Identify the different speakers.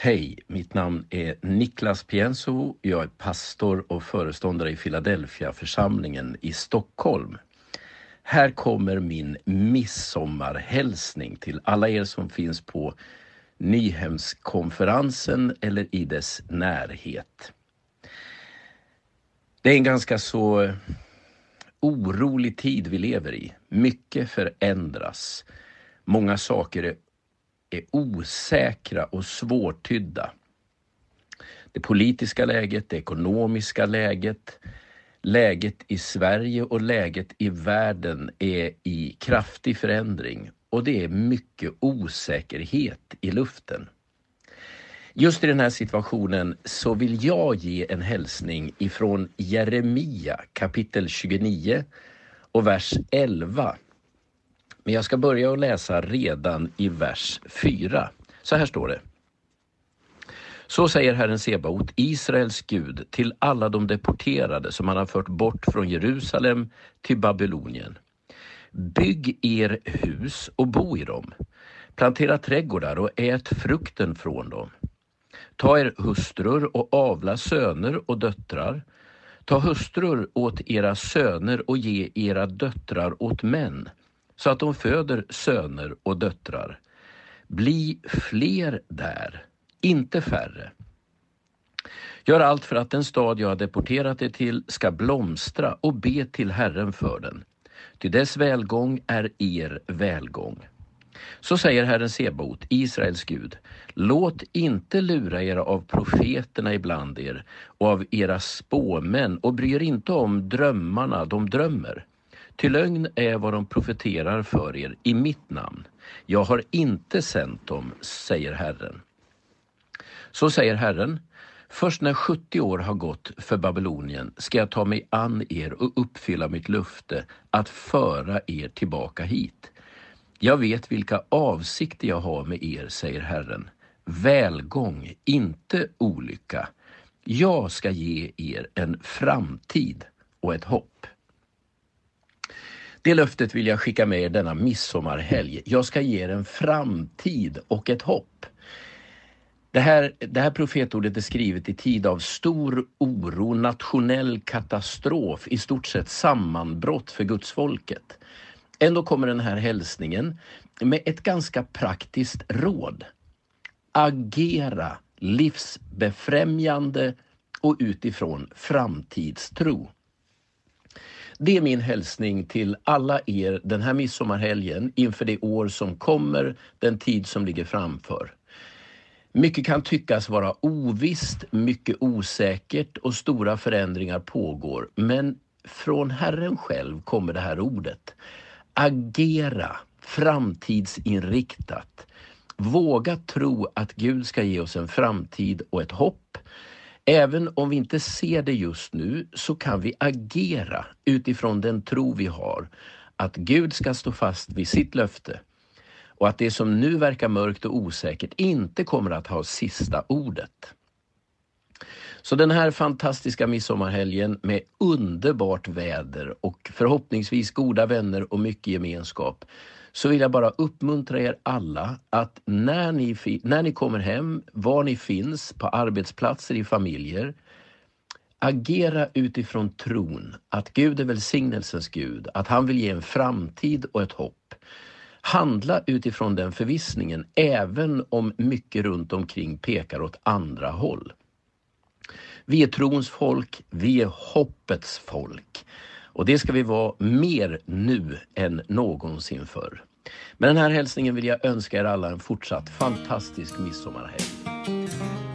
Speaker 1: Hej, mitt namn är Niklas Pienso. Jag är pastor och föreståndare i Philadelphia församlingen i Stockholm. Här kommer min midsommarhälsning till alla er som finns på Nyhemskonferensen eller i dess närhet. Det är en ganska så orolig tid vi lever i. Mycket förändras. Många saker är är osäkra och svårtydda. Det politiska läget, det ekonomiska läget, läget i Sverige och läget i världen är i kraftig förändring och det är mycket osäkerhet i luften. Just i den här situationen så vill jag ge en hälsning ifrån Jeremia kapitel 29 och vers 11 men jag ska börja att läsa redan i vers 4. Så här står det. Så säger Herren Sebaot, Israels Gud, till alla de deporterade som han har fört bort från Jerusalem till Babylonien. Bygg er hus och bo i dem. Plantera trädgårdar och ät frukten från dem. Ta er hustrur och avla söner och döttrar. Ta hustrur åt era söner och ge era döttrar åt män så att de föder söner och döttrar. Bli fler där, inte färre. Gör allt för att den stad jag har deporterat er till ska blomstra och be till Herren för den. Till dess välgång är er välgång. Så säger Herren Sebot, Israels Gud. Låt inte lura er av profeterna ibland er och av era spåmän och bry er inte om drömmarna de drömmer. Till lögn är vad de profeterar för er i mitt namn. Jag har inte sänt dem, säger Herren. Så säger Herren, först när 70 år har gått för Babylonien ska jag ta mig an er och uppfylla mitt löfte att föra er tillbaka hit. Jag vet vilka avsikter jag har med er, säger Herren. Välgång, inte olycka. Jag ska ge er en framtid och ett hopp. Det löftet vill jag skicka med er denna midsommarhelg. Jag ska ge er en framtid och ett hopp. Det här, det här profetordet är skrivet i tid av stor oro, nationell katastrof, i stort sett sammanbrott för gudsfolket. Ändå kommer den här hälsningen med ett ganska praktiskt råd. Agera livsbefrämjande och utifrån framtidstro. Det är min hälsning till alla er den här midsommarhelgen inför det år som kommer, den tid som ligger framför. Mycket kan tyckas vara ovisst, mycket osäkert och stora förändringar pågår. Men från Herren själv kommer det här ordet. Agera framtidsinriktat. Våga tro att Gud ska ge oss en framtid och ett hopp Även om vi inte ser det just nu så kan vi agera utifrån den tro vi har att Gud ska stå fast vid sitt löfte och att det som nu verkar mörkt och osäkert inte kommer att ha sista ordet. Så den här fantastiska midsommarhelgen med underbart väder och förhoppningsvis goda vänner och mycket gemenskap så vill jag bara uppmuntra er alla att när ni, när ni kommer hem, var ni finns, på arbetsplatser, i familjer, agera utifrån tron att Gud är välsignelsens Gud, att han vill ge en framtid och ett hopp. Handla utifrån den förvissningen även om mycket runt omkring pekar åt andra håll. Vi är trons folk, vi är hoppets folk. Och det ska vi vara mer nu än någonsin förr. Med den här hälsningen vill jag önska er alla en fortsatt fantastisk midsommarhelg.